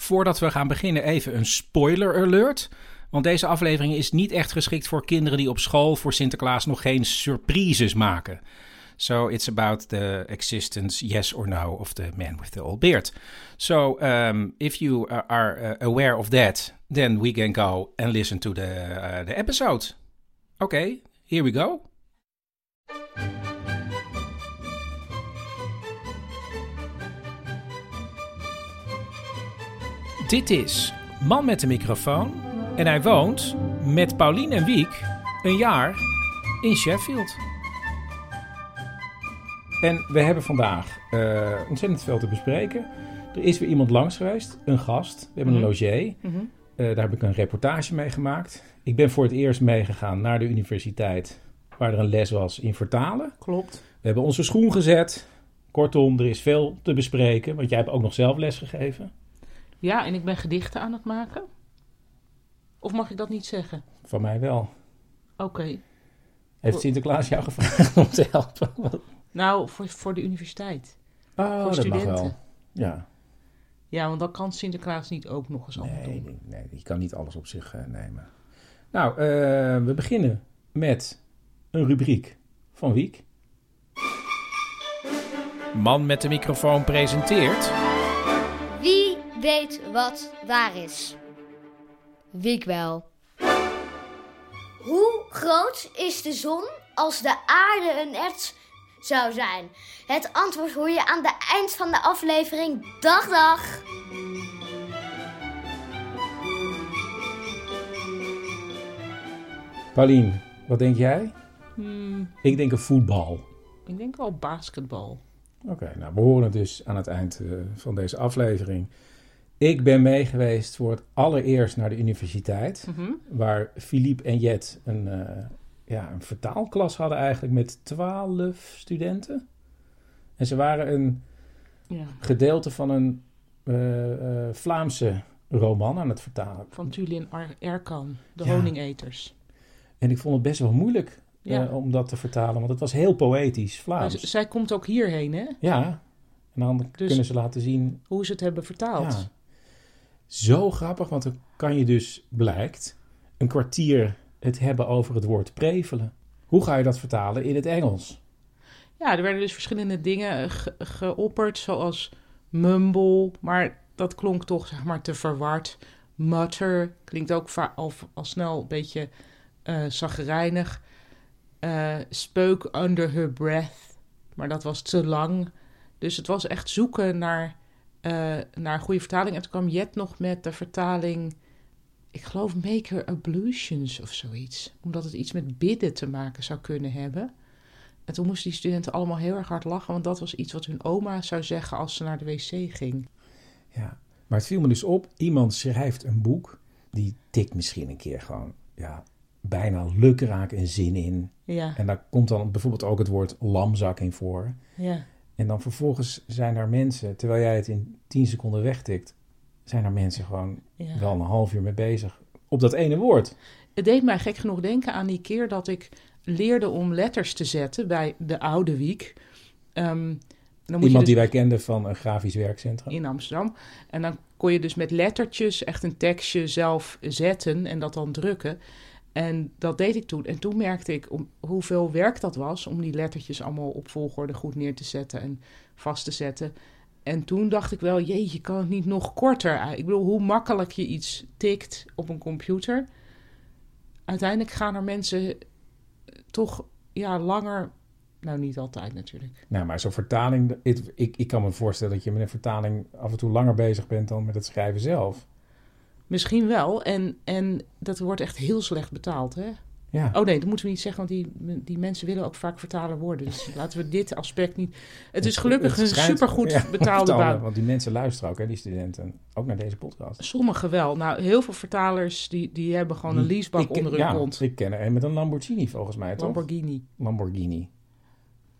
Voordat we gaan beginnen, even een spoiler alert. Want deze aflevering is niet echt geschikt voor kinderen die op school voor Sinterklaas nog geen surprises maken. So it's about the existence, yes or no, of the man with the old beard. So um, if you are- uh, aware of that, then we can go and listen to the, uh, the episode. Okay, here we go. Dit is Man met de microfoon en hij woont met Paulien en Wiek een jaar in Sheffield. En we hebben vandaag eh, ontzettend veel te bespreken. Er is weer iemand langs geweest, een gast. We hebben een logier. Eh, daar heb ik een reportage mee gemaakt. Ik ben voor het eerst meegegaan naar de universiteit, waar er een les was in vertalen. Klopt. We hebben onze schoen gezet. Kortom, er is veel te bespreken, want jij hebt ook nog zelf les gegeven. Ja, en ik ben gedichten aan het maken. Of mag ik dat niet zeggen? Van mij wel. Oké. Heeft Sinterklaas jou gevraagd om te helpen? Nou, voor, voor de universiteit. Oh, Voor dat mag studenten. wel. Ja. Ja, want dan kan Sinterklaas niet ook nog eens allemaal Nee, doen. nee, nee, die kan niet alles op zich eh, nemen. Nou, eh, we beginnen met een rubriek van Wiek. Man met de microfoon presenteert... Wie weet wat waar is? Wiek wel. Hoe groot is de zon als de aarde een erts zou zijn? Het antwoord hoor je aan het eind van de aflevering. Dag, dag! Paulien, wat denk jij? Hmm, Ik denk een voetbal. ik denk wel basketbal. Oké, nou, we horen het dus aan het eind eh, van deze aflevering. Ik ben meegeweest voor het allereerst naar de universiteit, Mhm. waar Philippe en Jet een, eh, ja, een vertaalklas hadden eigenlijk met twaalf studenten. En ze waren een Ja, gedeelte van een eh, eh, Vlaamse roman aan het vertalen. van Julian Ar- Erkan, de Ja. honingeters. En ik vond het best wel moeilijk Ja. om dat te vertalen, want het was heel poëtisch Vlaams. zij komt ook hierheen, hè? Ja, en dan Dus- kunnen ze laten zien Hoe ze het hebben vertaald. Zo grappig, want dan kan je dus, blijkt, een kwartier het hebben over het woord prevelen. Hoe ga je dat vertalen in het Engels? Ja, er werden dus verschillende dingen ge- geopperd, zoals mumble, maar dat klonk toch zeg maar te verward. Mutter klinkt ook al, al snel een beetje eh zagrijnig. Eh spoke under her breath, maar dat was te lang. Dus het was echt zoeken naar, eh, naar een goede vertaling. En toen kwam Jet nog met de vertaling, ik geloof make her ablutions of zoiets. Omdat het iets met bidden te maken zou kunnen hebben. En toen moesten die studenten allemaal heel erg hard lachen, want dat was iets wat hun oma zou zeggen als ze naar de wc ging. Ja, maar het viel me dus op, iemand schrijft een boek, die tikt misschien een keer gewoon, ja, bijna lukraak een zin in. Ja, En daar komt dan bijvoorbeeld ook het woord lamzak in voor. ja. En dan vervolgens zijn er mensen, terwijl jij het in 10 seconden wegtikt, zijn er mensen gewoon ja. wel een half uur mee bezig op dat ene woord. Het deed mij gek genoeg denken aan die keer dat ik leerde om letters te zetten bij de Oude Wiek. Ehm, dan moet je Iemand dus die wij kenden van een grafisch werkcentrum. in Amsterdam. En dan kon je dus met lettertjes echt een tekstje zelf zetten en dat dan drukken. En dat deed ik toen. En toen merkte ik om, hoeveel werk dat was om die lettertjes allemaal op volgorde goed neer te zetten en vast te zetten. en toen dacht ik wel, jeetje, kan het niet nog korter? Ik bedoel, hoe makkelijk je iets tikt op een computer. Uiteindelijk gaan er mensen toch ja, langer. Nou, niet altijd natuurlijk. Nou, maar zo'n vertaling. Ik, ik, ik kan me voorstellen dat je met een vertaling af en toe langer bezig bent dan met het schrijven zelf. Misschien wel. En, en dat wordt echt heel slecht betaald, hè? Ja. Oh nee, dat moeten we niet zeggen, want die, die mensen willen ook vaak vertaler worden. Dus laten we dit aspect niet. Het is gelukkig Het een supergoed ja, betaalde baan. Want die mensen luisteren ook, hè, die studenten, ook naar deze podcast. Sommigen wel. Nou, heel veel vertalers die, die hebben gewoon een leasebak onder hun ja, kont. Ik ken er een met een Lamborghini volgens mij, toch? Lamborghini. Lamborghini.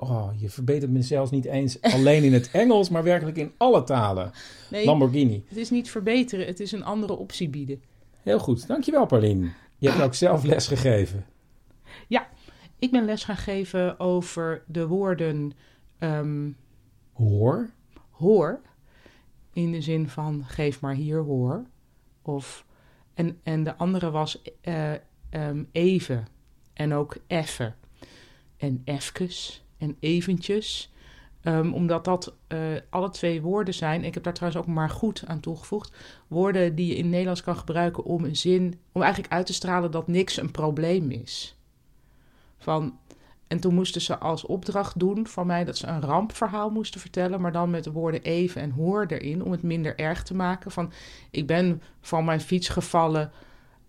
Oh, je verbetert me zelfs niet eens alleen in het Engels, maar werkelijk in alle talen. Nee, Lamborghini. het is niet verbeteren, het is een andere optie bieden. Heel goed, dankjewel Paulien. Je hebt ook zelf les gegeven. Ja, ik ben les gaan geven over de woorden ehm, Hoor. hoor. In de zin van geef maar hier hoor. Of, en, en de andere was eh, ehm, even. En ook effen. En efkes. En eventjes. Ehm, omdat dat eh, alle twee woorden zijn. Ik heb daar trouwens ook maar goed aan toegevoegd. Woorden die je in Nederlands kan gebruiken om een zin. Om eigenlijk uit te stralen dat niks een probleem is. Van, en toen moesten ze als opdracht doen van mij dat ze een rampverhaal moesten vertellen, maar dan met de woorden even en hoor erin, om het minder erg te maken. Van, ik ben van mijn fiets gevallen,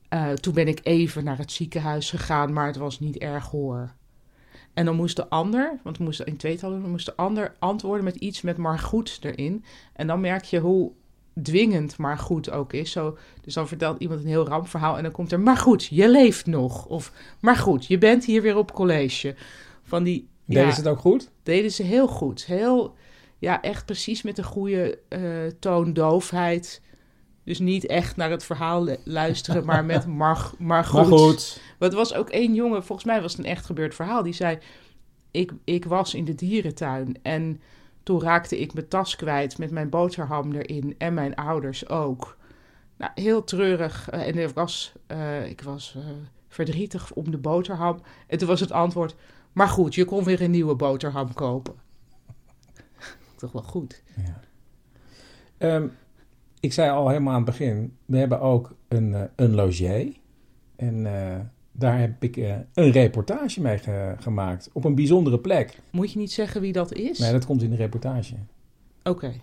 eh, toen ben ik even naar het ziekenhuis gegaan, maar het was niet erg hoor. En dan moest de ander, want we moesten in tweetal doen, dan moest de ander antwoorden met iets met maar goed erin. En dan merk je hoe dwingend maar goed ook is. Zo, dus dan vertelt iemand een heel rampverhaal en dan komt er, maar goed, je leeft nog. Of, maar goed, je bent hier weer op college. Van die, Deden ja, ze het ook goed? deden ze heel goed. Heel, ja, echt precies met een goede eh toondoofheid. Dus niet echt naar het verhaal lu- luisteren, maar met maar, maar goed. Maar goed. Want er was ook één jongen, volgens mij was het een echt gebeurd verhaal, die zei: ik, ik was in de dierentuin en toen raakte ik mijn tas kwijt met mijn boterham erin en mijn ouders ook. Nou, heel treurig. eh, en ik was, eh, ik was eh, verdrietig om de boterham. En toen was het antwoord: Maar goed, je kon weer een nieuwe boterham kopen. Toch wel goed. Ehm, ik zei al helemaal aan het begin, we hebben ook een, eh, een logier. En eh, daar heb ik eh, een reportage mee ge- gemaakt. Op een bijzondere plek. Moet je niet zeggen wie dat is? Nee, dat komt in de reportage. Oké,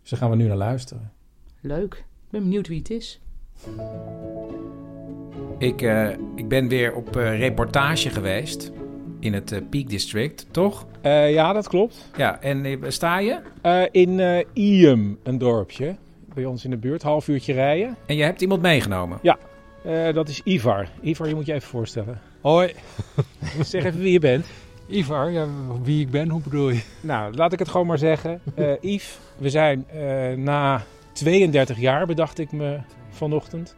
Dus daar gaan we nu naar luisteren. leuk. Ik ben benieuwd wie het is. Ik, eh, ik ben weer op eh, reportage geweest in het Peak District, toch? Eh, ja, dat klopt. Ja, en sta je? Eh, in eh Iem, een dorpje. Bij ons in de buurt, half uurtje rijden. En je hebt iemand meegenomen? Ja, eh, dat is Ivar. Ivar, je moet je even voorstellen. Hoi. zeg even wie je bent. Ivar, ja, wie ik ben, hoe bedoel je? Nou, laat ik het gewoon maar zeggen. Eh Yves, we zijn eh, na 32 jaar, bedacht ik me vanochtend,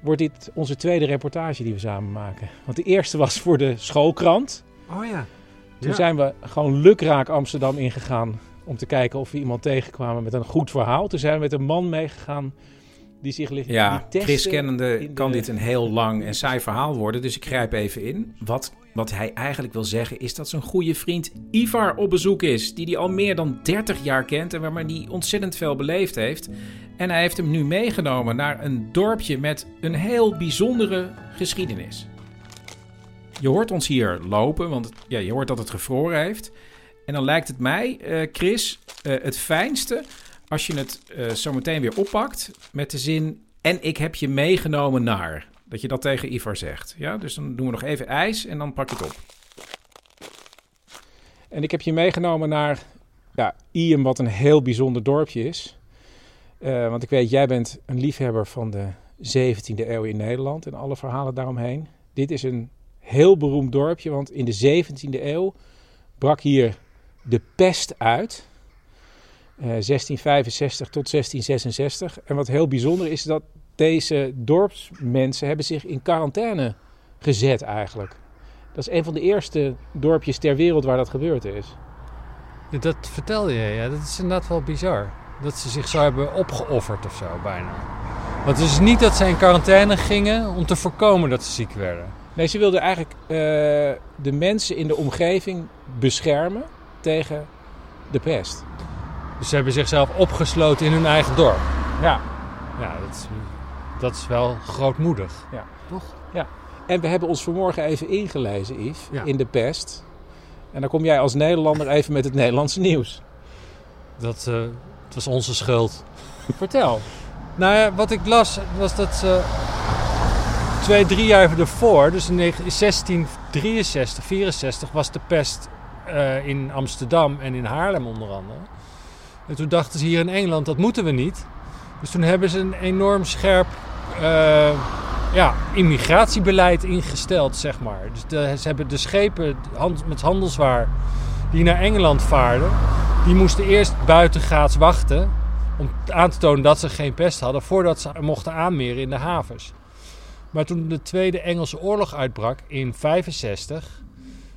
wordt dit onze tweede reportage die we samen maken. Want de eerste was voor de schoolkrant. Oh ja. Toen Ja. zijn we gewoon lukraak Amsterdam ingegaan om te kijken of we iemand tegenkwamen met een goed verhaal. Toen zijn we met een man meegegaan die zich ligt Ja, Chris kennende de- kan dit een heel lang en saai verhaal worden, dus ik grijp even in. Wat, wat hij eigenlijk wil zeggen is dat zijn goede vriend Ivar op bezoek is, die hij al meer dan 30 jaar kent en waarmee hij ontzettend veel beleefd heeft. En hij heeft hem nu meegenomen naar een dorpje met een heel bijzondere geschiedenis. Je hoort ons hier lopen, want ja, je hoort dat het gevroren heeft. En dan lijkt het mij, eh, Chris, eh, het fijnste als je het eh, zo meteen weer oppakt met de zin... En ik heb je meegenomen naar. Dat je dat tegen Ivar zegt. Ja, dus dan doen we nog even ijs en dan pak je het op. En ik heb je meegenomen naar ja, Iem, wat een heel bijzonder dorpje is. Want ik weet, jij bent een liefhebber van de 17e eeuw in Nederland en alle verhalen daaromheen. Dit is een heel beroemd dorpje, want in de 17e eeuw brak hier de pest uit. Eh, 1665 tot 1666. En wat heel bijzonder is, dat deze dorpsmensen hebben zich in quarantaine gezet eigenlijk. Dat is een van de eerste dorpjes ter wereld waar dat gebeurd is. Dat vertelde je, ja. Dat is inderdaad wel bizar. Dat ze zich zo hebben opgeofferd of zo, bijna. Want het is niet dat ze in quarantaine gingen om te voorkomen dat ze ziek werden. Nee, ze wilden eigenlijk eh, de mensen in de omgeving beschermen tegen de pest. Dus ze hebben zichzelf opgesloten in hun eigen dorp. Ja. Ja, dat is, dat is wel grootmoedig. Ja. Toch? Ja. En we hebben ons vanmorgen even ingelezen, Yves, Ja. in de pest. En dan kom jij als Nederlander even met het Nederlandse nieuws. Dat, eh, het was onze schuld. Vertel. Nou ja, wat ik las was dat ze twee, drie jaar ervoor, dus in 1663, 64, was de pest eh, in Amsterdam en in Haarlem onder andere. En toen dachten ze hier in Engeland, dat moeten we niet. Dus toen hebben ze een enorm scherp eh, ja, immigratiebeleid ingesteld, zeg maar. Dus ze hebben de schepen met handelswaar die naar Engeland vaarden, die moesten eerst buitengaats wachten om aan te tonen dat ze geen pest hadden voordat ze mochten aanmeren in de havens. Maar toen de Tweede Engelse Oorlog uitbrak in 65,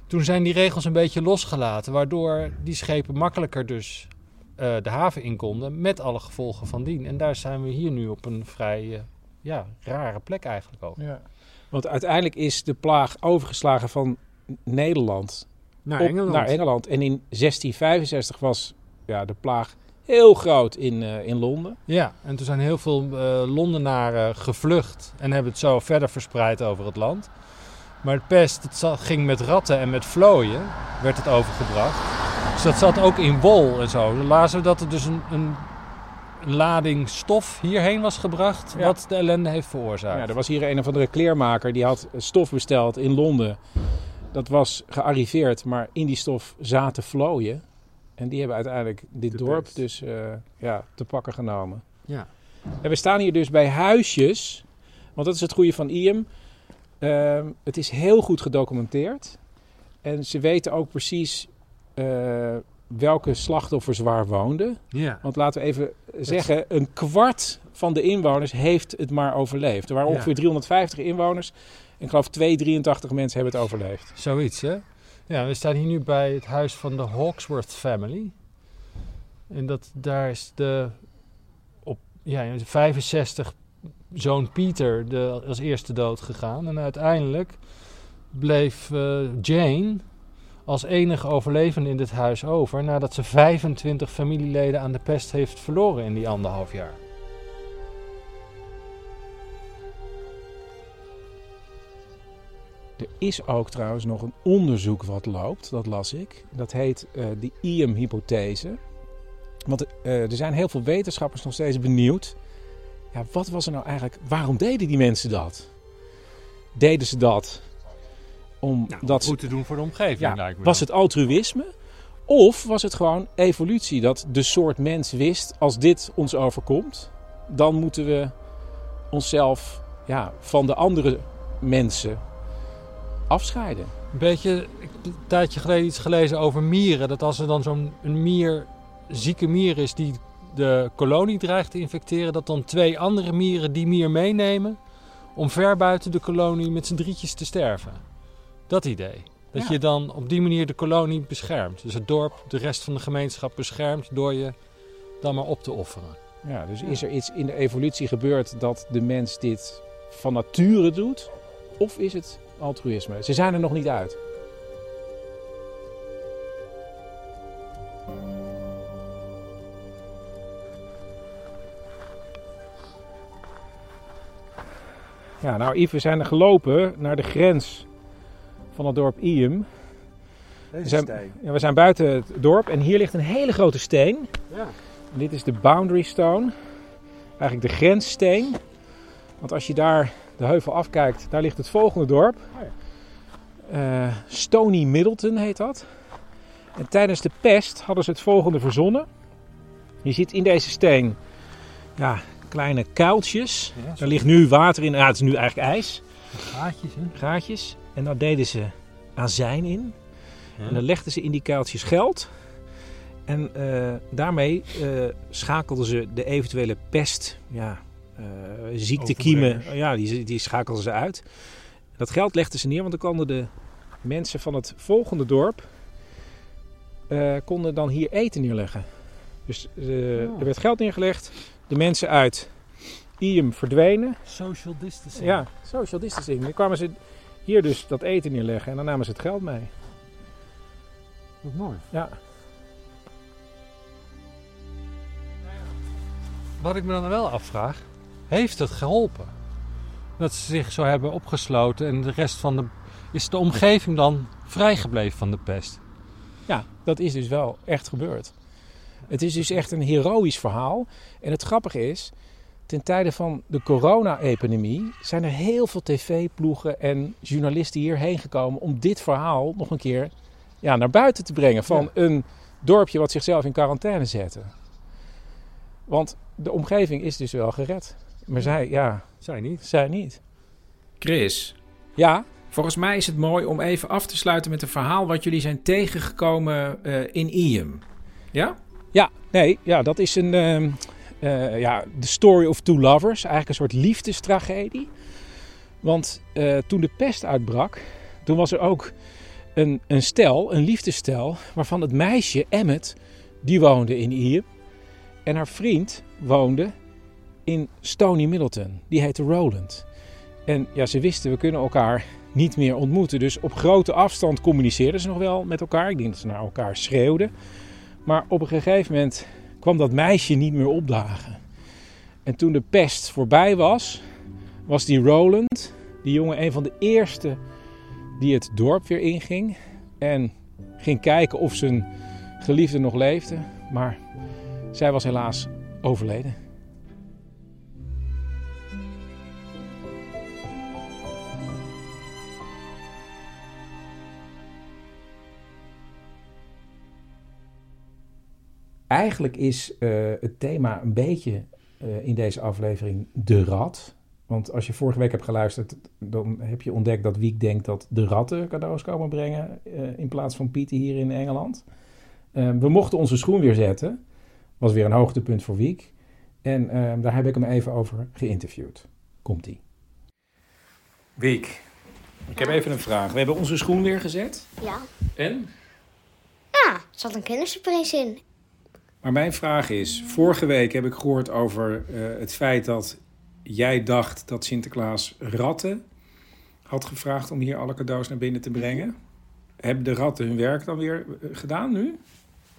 toen zijn die regels een beetje losgelaten, waardoor die schepen makkelijker dus eh, de haven in konden met alle gevolgen van dien. En daar zijn we hier nu op een vrij eh, ja, rare plek eigenlijk ook. Ja. Want uiteindelijk is de plaag overgeslagen van Nederland Naar op- Engeland. naar Engeland. En in 1665 was ja, de plaag heel groot in, eh, in Londen. Ja, en toen zijn heel veel eh, Londenaren gevlucht en hebben het zo verder verspreid over het land. Maar het pest, het zat- ging met ratten en met vlooien, werd het overgebracht. Dus dat zat ook in wol en zo. Dan lazen we dat er dus een, een, lading stof hierheen was gebracht, Ja. wat de ellende heeft veroorzaakt. Ja, er was hier een of andere kleermaker die had stof besteld in Londen. Dat was gearriveerd, maar in die stof zaten vlooien. En die hebben uiteindelijk dit De dorp pest. dus eh, ja, te pakken genomen. Ja. En we staan hier dus bij huisjes. Want dat is het goede van IEM. Ehm, het is heel goed gedocumenteerd. En ze weten ook precies eh, welke slachtoffers waar woonden. Ja. Want laten we even zeggen, een kwart van de inwoners heeft het maar overleefd. Er waren Ja. ongeveer 350 inwoners. En ik geloof 283 mensen hebben het overleefd. Zoiets, hè? Ja, we staan hier nu bij het huis van de Hawksworth family. En dat, daar is de op ja, in 65 zoon Pieter de, als eerste dood gegaan. En uiteindelijk bleef eh, Jane als enige overlevende in dit huis over... nadat ze 25 familieleden aan de pest heeft verloren in die anderhalf jaar. Er is ook trouwens nog een onderzoek wat loopt, dat las ik. Dat heet eh, de IEM-hypothese. Want eh, er zijn heel veel wetenschappers nog steeds benieuwd. Ja, wat was er nou eigenlijk? Waarom deden die mensen dat? Deden ze dat omdat ze Goed te doen voor de omgeving, Ja, lijkt me. was dan. het altruïsme? Of was het gewoon evolutie? Dat de soort mens wist, als dit ons overkomt, dan moeten we onszelf ja, van de andere mensen afscheiden. Een beetje, ik heb een tijdje geleden iets gelezen over mieren. Dat als er dan zo'n een mier, zieke mier is die de kolonie dreigt te infecteren, dat dan twee andere mieren die mier meenemen om ver buiten de kolonie met z'n drietjes te sterven. Dat idee. Dat Ja. je dan op die manier de kolonie beschermt. Dus het dorp, de rest van de gemeenschap beschermt door je dan maar op te offeren. Ja, dus is er iets in de evolutie gebeurd dat de mens dit van nature doet? Of is het altruïsme? Ze zijn er nog niet uit. Ja, nou Yves, we zijn er gelopen naar de grens van het dorp Iem. We zijn, ja, we zijn buiten het dorp en hier ligt een hele grote steen. Ja. En dit is de boundary stone. Eigenlijk de grenssteen. Want als je daar de heuvel afkijkt, daar ligt het volgende dorp. Eh, Stony Middleton heet dat. En tijdens de pest hadden ze het volgende verzonnen. Je ziet in deze steen ja, kleine kuiltjes. Ja. Daar ligt nu water in. Ja, het is nu eigenlijk ijs. Gaatjes, hè? Gaatjes. En daar deden ze azijn in. Ja. En dan legden ze in die kuiltjes geld. En eh, daarmee eh, schakelden ze de eventuele pest, ja, eh, ziektekiemen, ja, die, die schakelden ze uit. Dat geld legden ze neer, want dan konden de mensen van het volgende dorp konden dan hier eten neerleggen. Dus eh, er werd geld neergelegd. De mensen uit Iem verdwenen. Social distancing. Ja, social distancing. Dan kwamen ze hier dus dat eten neerleggen en dan namen ze het geld mee. Wat mooi. Ja. wat ik me dan wel afvraag, heeft het geholpen? Dat ze zich zo hebben opgesloten en de rest van de... Is de omgeving dan vrijgebleven van de pest? Ja, dat is dus wel echt gebeurd. Het is dus echt een heroïsch verhaal. En het grappige is, ten tijde van de corona-epidemie zijn er heel veel tv-ploegen en journalisten hierheen gekomen om dit verhaal nog een keer ja, naar buiten te brengen van een dorpje wat zichzelf in quarantaine zette. Want de omgeving is dus wel gered. Maar zij, ja. Zij niet. Zij niet. Chris. Ja? Volgens mij is het mooi om even af te sluiten met een verhaal wat jullie zijn tegengekomen uh, in Iem. Ja? Ja, nee, ja, dat is een. Uh, uh, ja, The Story of Two Lovers. Eigenlijk een soort liefdestragedie. Want uh, toen de pest uitbrak, toen was er ook een, een stel, een liefdestel, waarvan het meisje Emmet, die woonde in Iem. En haar vriend woonde in Stony Middleton. Die heette Roland. En ja, ze wisten, we kunnen elkaar niet meer ontmoeten. Dus op grote afstand communiceerden ze nog wel met elkaar. Ik denk dat ze naar elkaar schreeuwden. Maar op een gegeven moment kwam dat meisje niet meer opdagen. En toen de pest voorbij was, was die Roland, die jongen, een van de eerste die het dorp weer inging. En ging kijken of zijn geliefde nog leefde. Maar zij was helaas overleden. Eigenlijk is uh, het thema een beetje uh, in deze aflevering de rat. Want als je vorige week hebt geluisterd, dan heb je ontdekt dat Wiek denkt dat de ratten cadeaus komen brengen uh, in plaats van Pieten hier in Engeland. we mochten onze schoen weer zetten. Was weer een hoogtepunt voor Wiek. En daar heb ik hem even over geïnterviewd. Komt-ie. Wiek, ik heb even een vraag. We hebben onze schoen weer gezet. Ja. En? Ja, er zat een kindersurprise in. Maar mijn vraag is: vorige week heb ik gehoord over uh, het feit dat jij dacht dat Sinterklaas ratten had gevraagd om hier alle cadeaus naar binnen te brengen. Hebben de ratten hun werk dan weer gedaan nu?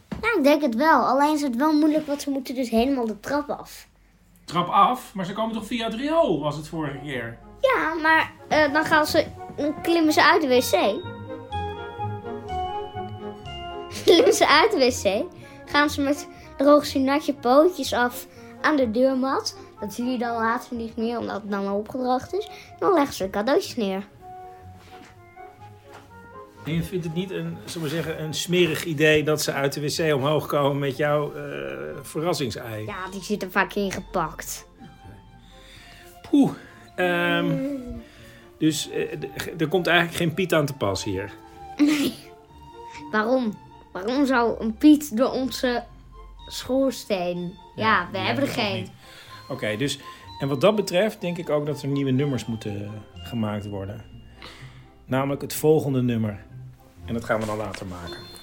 Ja, ik denk het wel. Alleen is het wel moeilijk, want ze moeten dus helemaal de trap af. Trap af? Maar ze komen toch via het riool, was het vorige keer? Ja, maar uh, dan gaan ze, dan klimmen ze uit de wc. klimmen ze uit de wc. Gaan ze met droog natje pootjes af aan de deurmat. Dat zie je dan later niet meer, omdat het dan al opgedroogd is. Dan leggen ze cadeautjes neer. En je vindt het niet een, zullen we zeggen, een smerig idee dat ze uit de wc omhoog komen met jouw uh, verrassingsei? Ja, die zit er vaak ingepakt. Poeh. Um, dus uh, er komt eigenlijk geen Piet aan te pas hier? Nee. Waarom? Waarom zou een Piet door onze schoorsteen. Ja, ja we hebben er geen. Oké, okay, dus en wat dat betreft denk ik ook dat er nieuwe nummers moeten gemaakt worden. Namelijk het volgende nummer. En dat gaan we dan later maken.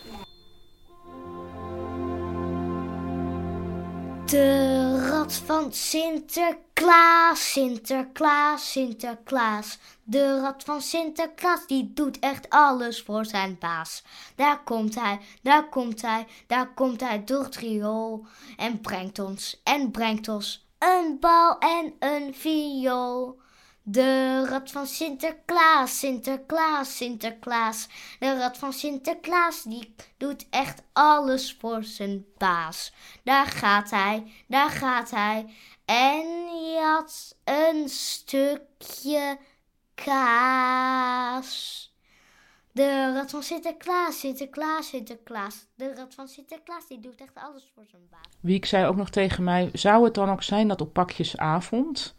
De rat van Sinterklaas, Sinterklaas, Sinterklaas. De rat van Sinterklaas, die doet echt alles voor zijn baas. Daar komt hij, daar komt hij, daar komt hij door het riool. En brengt ons, en brengt ons een bal en een viool. De rat van Sinterklaas, Sinterklaas, Sinterklaas. De rat van Sinterklaas, die doet echt alles voor zijn baas. Daar gaat hij, daar gaat hij. En had een stukje kaas. De rat van Sinterklaas, Sinterklaas, Sinterklaas. De rat van Sinterklaas, die doet echt alles voor zijn baas. Wie ik zei ook nog tegen mij, zou het dan ook zijn dat op pakjesavond...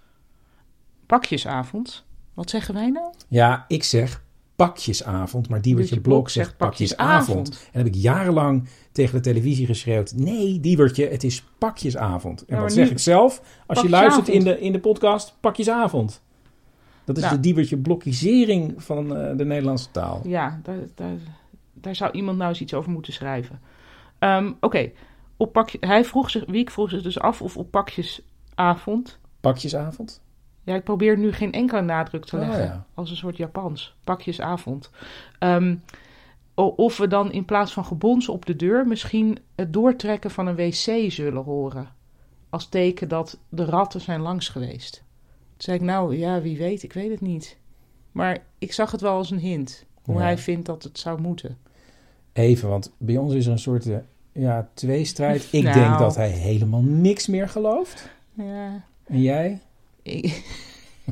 Pakjesavond? Wat zeggen wij nou? Ja, ik zeg pakjesavond, maar Diewertje Blok, Blok zegt pakjesavond. En heb ik jarenlang tegen de televisie geschreeuwd... nee, Diewertje, het is pakjesavond. En wat zeg ik zelf? Als je luistert in de, in de podcast, pakjesavond. Dat is nou. de diebertje blokisering van uh, de Nederlandse taal. Ja, daar, daar, daar, zou iemand nou eens iets over moeten schrijven. Um, Oké, okay. hij vroeg zich, Wiek vroeg zich dus af of op pakjesavond. Pakjesavond? Ja, ik probeer nu geen enkele nadruk te leggen. Oh, ja. Als een soort Japans. Pakjesavond. Um, of we dan in plaats van gebons op de deur misschien het doortrekken van een wc zullen horen. als teken dat de ratten zijn langs geweest. Toen zei ik, nou ja, wie weet, ik weet het niet. Maar ik zag het wel als een hint, hoe Ja. hij vindt dat het zou moeten. Even, want bij ons is er een soort eh, ja, tweestrijd. Ik Nou. denk dat hij helemaal niks meer gelooft. Ja, En jij? Ik,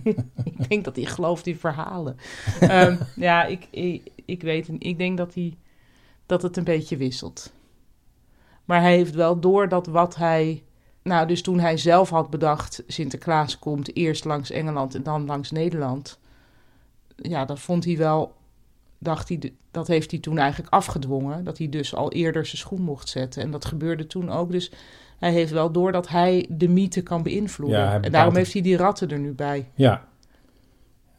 ik denk dat hij gelooft in verhalen. Ehm, ja, ik, ik, ik weet het niet. Ik denk dat, hij, dat het een beetje wisselt. Maar hij heeft wel door dat wat hij... Nou, dus toen hij zelf had bedacht... Sinterklaas komt eerst langs Engeland en dan langs Nederland... Ja, dat vond hij wel... Dacht hij, dat heeft hij toen eigenlijk afgedwongen. Dat hij dus al eerder zijn schoen mocht zetten. En dat gebeurde toen ook. Dus hij heeft wel door dat hij de mythe kan beïnvloeden. Ja, en daarom heeft hij die ratten er nu bij. Ja.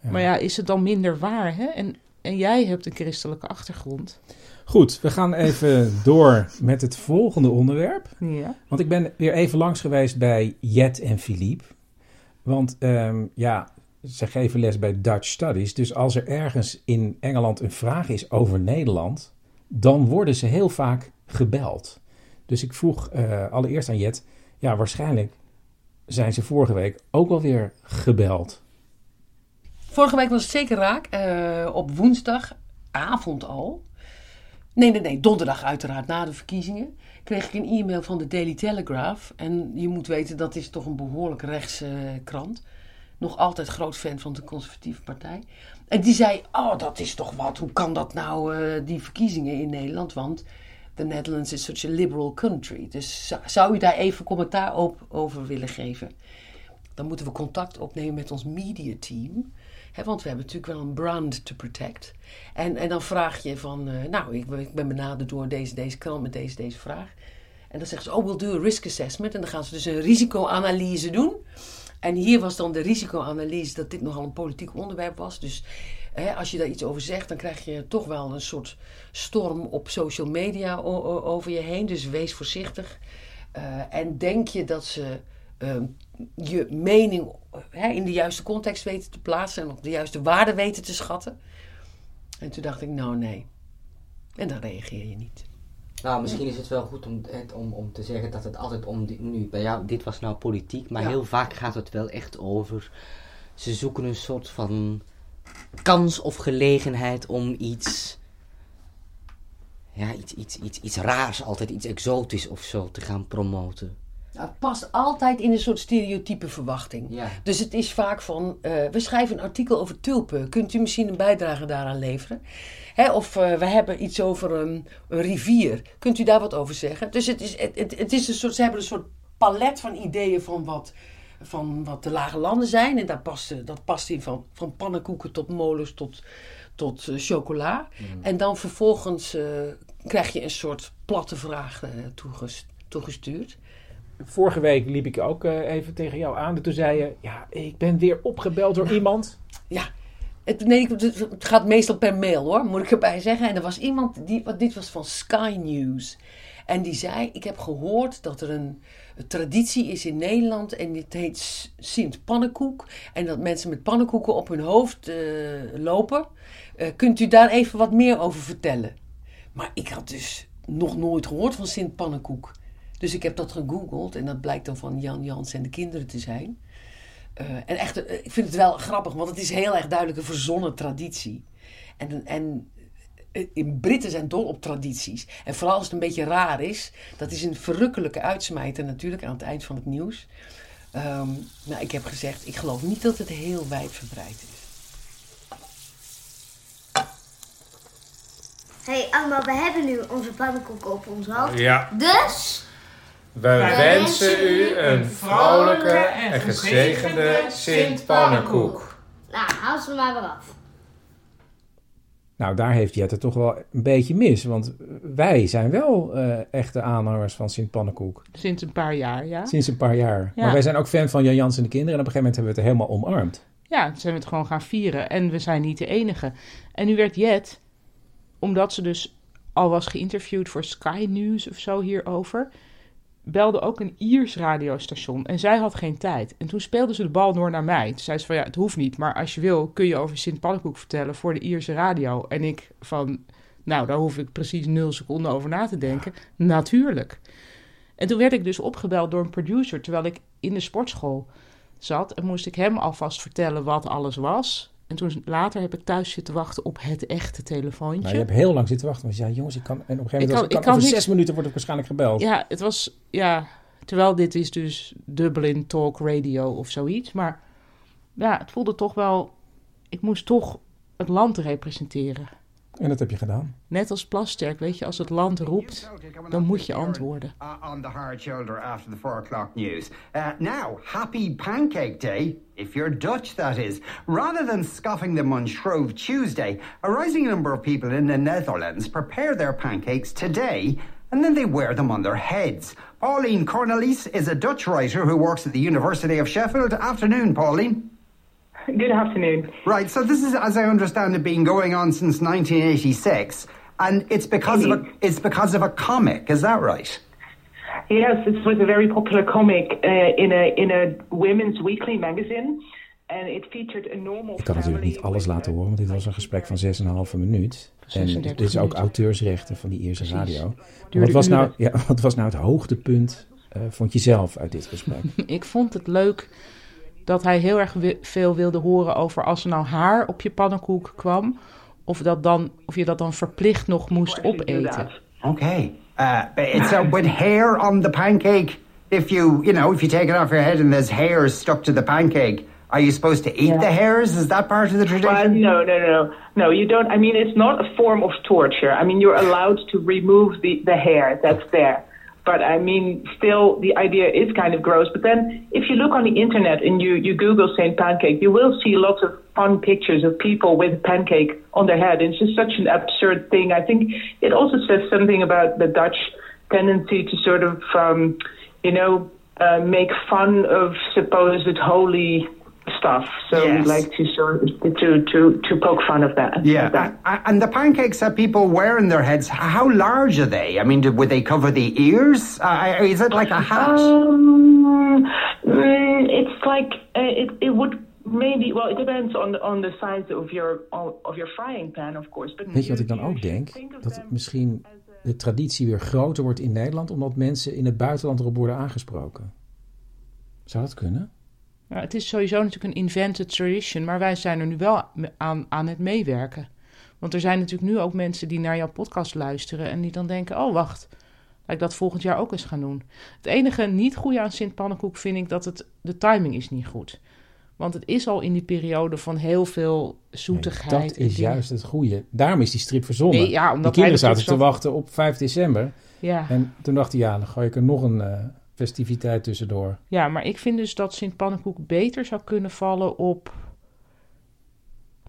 Maar ja, is het dan minder waar? Hè? En, en jij hebt een christelijke achtergrond. Goed, we gaan even door met het volgende onderwerp. Ja. Want ik ben weer even langs geweest bij Jet en Philippe. Want ehm, ja, ze geven les bij Dutch Studies. Dus als er ergens in Engeland een vraag is over Nederland, dan worden ze heel vaak gebeld. Dus ik vroeg eh, allereerst aan Jet, ja, waarschijnlijk zijn ze vorige week ook alweer gebeld. Vorige week was het zeker raak. eh, op woensdagavond al. Nee, nee, nee, donderdag uiteraard, na de verkiezingen. Kreeg ik een e-mail van de Daily Telegraph. En je moet weten, dat is toch een behoorlijk rechtse eh, krant. Nog altijd groot fan van de conservatieve partij. En die zei, oh, dat is toch wat. Hoe kan dat nou, die verkiezingen in Nederland? Want the Netherlands is such a liberal country. Dus zou- u daar even commentaar op, over willen geven? Dan moeten we contact opnemen met ons media team. Want we hebben natuurlijk wel een brand to protect. En, en dan vraag je van, eh, nou, ik, ik ben benaderd door deze, deze krant met deze, deze vraag. En dan zeggen ze, oh, we'll do a risk assessment. En dan gaan ze dus een risicoanalyse doen. En hier was dan de risicoanalyse dat dit nogal een politiek onderwerp was. Dus hè, als je daar iets over zegt, dan krijg je toch wel een soort storm op social media over je heen. Dus wees voorzichtig. Eh, en denk je dat ze ehm, je mening hè, in de juiste context weten te plaatsen en op de juiste waarde weten te schatten? En toen dacht ik, nou nee. En dan reageer je niet. Nou, misschien is het wel goed om, het, om, om te zeggen dat het altijd om, die- nu bij jou, dit was nou politiek, maar Ja. heel vaak gaat het wel echt over, ze zoeken een soort van kans of gelegenheid om iets, ja, iets, iets, iets, iets raars, altijd iets exotisch of zo te gaan promoten. Nou, het past altijd in een soort stereotype verwachting. Ja. Dus het is vaak van, eh, we schrijven een artikel over tulpen. Kunt u misschien een bijdrage daaraan leveren? Hè, of eh, we hebben iets over een, een rivier. Kunt u daar wat over zeggen? Dus het is, het, het, het is een soort, ze hebben een soort palet van ideeën van wat, van wat de lage landen zijn. En daar past, eh, dat past in van, van pannenkoeken tot molens tot, tot eh, chocola. En dan vervolgens eh, krijg je een soort platte vraag toeges- toegestuurd. Vorige week liep ik ook even tegen jou aan. En toen zei je, ja, ik ben weer opgebeld door iemand. Ja, het, nee, het, het gaat meestal per mail hoor, moet ik erbij zeggen. En er was iemand, die, wat, dit was van Sky News. En die zei, ik heb gehoord dat er een, traditie is in Nederland en dit heet Sint Pannenkoek. En dat mensen met pannenkoeken op hun hoofd eh, lopen. Eh, kunt u daar even wat meer over vertellen? Maar ik had dus nog nooit gehoord van Sint Pannenkoek. Dus ik heb dat gegoogeld en dat blijkt dan van Jan Jans en de kinderen te zijn. Eh, en echt, ik vind het wel grappig, want het is heel erg duidelijk een verzonnen traditie. En, en in Britten zijn dol op tradities. En vooral als het een beetje raar is. Dat is een verrukkelijke uitsmijter natuurlijk aan het eind van het nieuws. Ehm, nou, ik heb gezegd, ik geloof niet dat het heel wijdverbreid is. Hé, hey, allemaal, we hebben nu onze pannenkoeken op ons hoofd. Ja. Dus... We wensen u een vrolijke en gezegende Sint-Pannenkoek. Nou, haal ze maar weer af. Nou, daar heeft Jette toch wel een beetje mis. Want wij zijn wel eh, echte aanhangers van Sint Pannenkoek. Sinds een paar jaar, ja. Sinds een paar jaar. Ja. Maar wij zijn ook fan van Jan Jans en de kinderen. En op een gegeven moment hebben we het helemaal omarmd. Ja, toen zijn we het gewoon gaan vieren. En we zijn niet de enige. En nu werd Jet, omdat ze dus al was geïnterviewd voor Sky News of zo hierover, belde ook een Iers radiostation. En zij had geen tijd. En toen speelde ze de bal door naar mij. Toen zei ze van, ja, het hoeft niet. Maar als je wil, kun je over Sint Pannenkoek vertellen voor de Ierse radio. En ik van, nou, daar hoef ik precies nul seconden over na te denken. Natuurlijk. En toen werd ik dus opgebeld door een producer terwijl ik in de sportschool zat. En moest ik hem alvast vertellen wat alles was. En toen later heb ik thuis zitten wachten op het echte telefoontje. Nou, je hebt heel lang zitten wachten. Want je zei, jongens, ik kan... En op een gegeven Ik moment, kan- was- ik kan, kan over niks- zes minuten word ik waarschijnlijk gebeld. Ja, het was, ja, terwijl dit is dus Dublin Talk Radio of zoiets. Maar ja, het voelde toch wel, ik moest toch het land representeren. En dat heb je gedaan. Net als Plasterk, weet je, als het land roept, dan moet je antwoorden. uh, on the hard shoulder after the four o'clock news. Uh, now, happy Pancake Day, if you're Dutch, that is. Rather than scoffing them on Shrove Tuesday, a rising number of people in the Netherlands prepare their pancakes today and then they wear them on their heads. Pauline Cornelis is a Dutch writer who works at the University of Sheffield. Afternoon, Pauline. Good afternoon. Right, so this is, as I understand it, been going on since 1986, and it's because of a, it's because of a comic. Is that right? Yes, it was a very popular comic uh, in a in a women's weekly magazine, and it featured a normal Ik kan natuurlijk niet alles laten horen, want dit was een gesprek van 6,5 minuut. En 36 dit is ook auteursrechten van die eerste radio. Wat was, nou, ja, wat was nou het hoogtepunt, eh, vond je zelf, uit dit gesprek? Ik vond het leuk dat hij heel erg veel wilde horen over als er nou haar op je pannenkoek kwam. Of, dat dan, of je dat dan verplicht nog moest opeten. Okay. Uh, but it's uh, with hair on the pancake. If you, you know, if you take it off your head and there's hairs stuck to the pancake, are you supposed to eat the hairs? Is that part of the Well, tradition? no, no, no, no. You don't. I mean, it's not a form of torture. I mean, you're allowed to remove the the hair that's there. But I mean, still, the idea is kind of gross. But then, if you look on the internet and you you Google Saint Pancake, you will see lots of fun pictures of people with pancake on their head. It's just such an absurd thing. I think it also says something about the Dutch tendency to sort of, um, you know, uh, make fun of supposed holy stuff. So Yes. we like to sort of, to to to poke fun of that. Yeah, and the pancakes that people wear in their heads, how large are they? I mean, do, would they cover the ears? Uh, is it like a hat? Um, mm, it's like uh, it. It would maybe. Well, it depends on the, on the size of your of your frying pan, of course. But Weet je wat ik dan ook denk? Dat misschien de traditie weer groter wordt in Nederland, omdat mensen in het buitenland erop worden aangesproken. Zou dat kunnen? Het is sowieso natuurlijk een invented tradition, maar wij zijn er nu wel aan, aan het meewerken. Want er zijn natuurlijk nu ook mensen die naar jouw podcast luisteren en die dan denken: oh wacht, laat ik dat volgend jaar ook eens gaan doen. Het enige niet goede aan Sint Pannenkoek vind ik dat het, de timing is niet goed. Want het is al in die periode van heel veel zoetigheid. Dat en is juist het goede. Daarom is die strip verzonnen. Nee, ja, de omdat kinderen hij zaten te wachten op 5 december. Ja. En toen dacht hij, ja, dan gooi ik er nog een eh, festiviteit tussendoor. Ja, maar ik vind dus dat Sint Pannenkoek beter zou kunnen vallen op.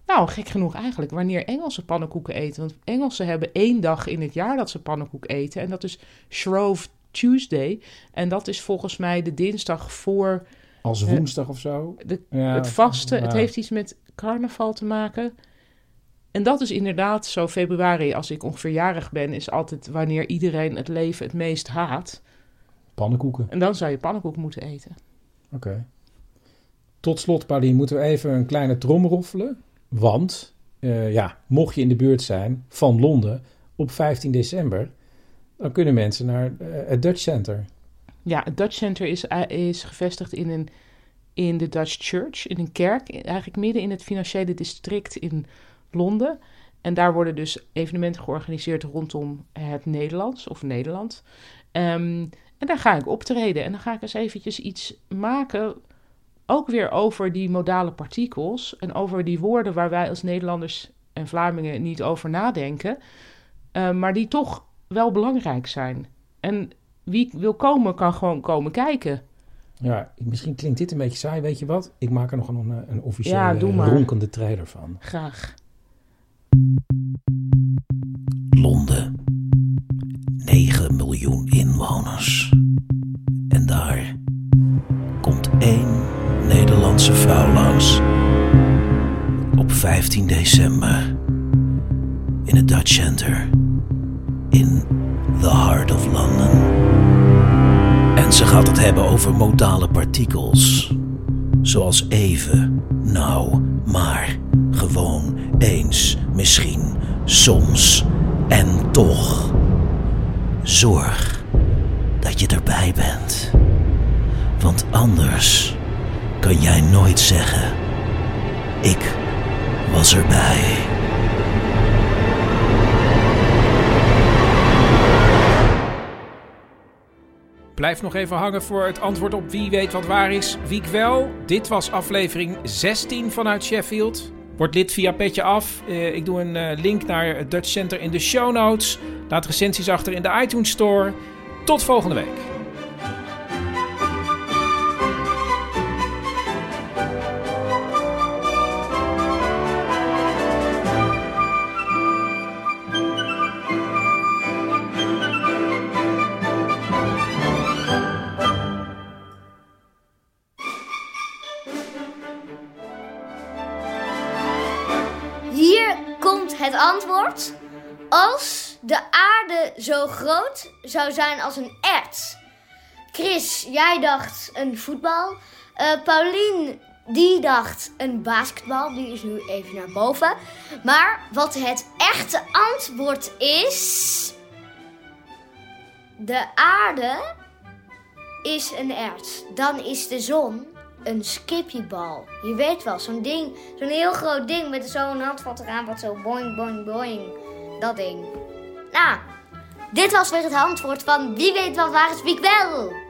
Nou, gek genoeg eigenlijk, wanneer Engelse pannenkoeken eten. Want Engelsen hebben één dag in het jaar dat ze pannenkoek eten. En dat is Shrove Tuesday. En dat is volgens mij de dinsdag voor. Als eh, woensdag of zo. de- Ja, het vasten. Het heeft iets met carnaval te maken. En dat is inderdaad zo februari, als ik ongeveer jarig ben, is altijd wanneer iedereen het leven het meest haat. Pannenkoeken. En dan zou je pannenkoek moeten eten. Oké. Tot slot, Paulien, moeten we even een kleine trom roffelen. Want, eh, ja, mocht je in de buurt zijn van Londen op 15 december, dan kunnen mensen naar eh, het Dutch Center. Ja, het Dutch Center is, eh, is gevestigd in, een, in de Dutch Church, in een kerk, eigenlijk midden in het financiële district in Londen. En daar worden dus evenementen georganiseerd rondom het Nederlands of Nederland. Ehm, en daar ga ik optreden en dan ga ik eens eventjes iets maken, ook weer over die modale partikels en over die woorden waar wij als Nederlanders en Vlamingen niet over nadenken, eh, maar die toch wel belangrijk zijn. En wie wil komen, kan gewoon komen kijken. Ja, misschien klinkt dit een beetje saai, weet je wat? Ik maak er nog een, een officiële Ja, ronkende trailer van. Graag. Londen. 9 miljoen inwoners. En daar komt één Nederlandse vrouw langs. Op 15 december. In het Dutch Center. In the heart of London. En ze gaat het hebben over modale partikels. Zoals even, nou, maar, gewoon, eens, misschien, soms en toch. Zorg dat je erbij bent. Want anders kan jij nooit zeggen: Ik was erbij. Blijf nog even hangen voor het antwoord op wie weet wat waar is. Wiek wel. Dit was aflevering 16 vanuit Sheffield. Word lid via Petje Af. Uh, ik doe een uh, link naar het Dutch Center in de show notes. Laat recensies achter in de iTunes Store. Tot volgende week. Zo groot zou zijn als een ert. Chris, jij dacht een voetbal. Eh Paulien, die dacht een basketbal. Die is nu even naar boven. Maar wat het echte antwoord is... De aarde is een ert. Dan is de zon een skippiebal. Je weet wel, zo'n ding, zo'n heel groot ding met zo'n handvat eraan wat zo boing, boing, boing. Dat ding. Nou, dit was weer het antwoord van Wie weet wat waar is wie wel.